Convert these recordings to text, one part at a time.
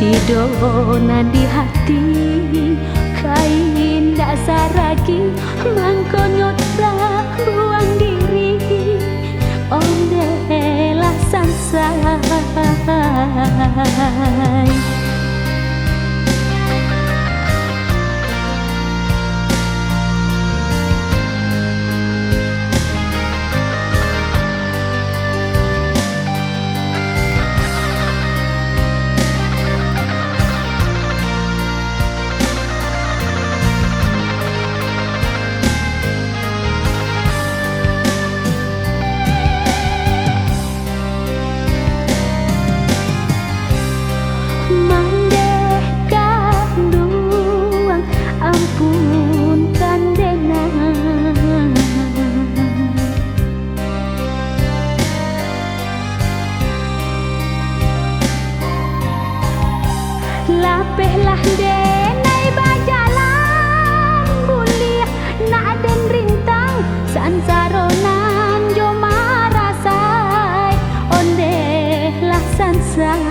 Tidonan di hati Kain dasar lagi Mangkonyot tak buang diri. Ondelah sansai Tidonan 在。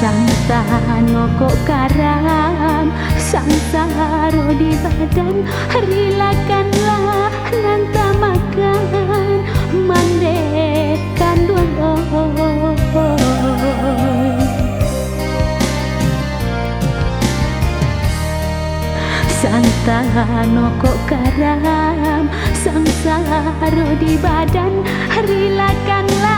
Sang tanokok karam Sang saro di badan. Rilakanlah nanta makan Mandekan dua Sang tanokok karam Sang saro di badan. Rilakanlah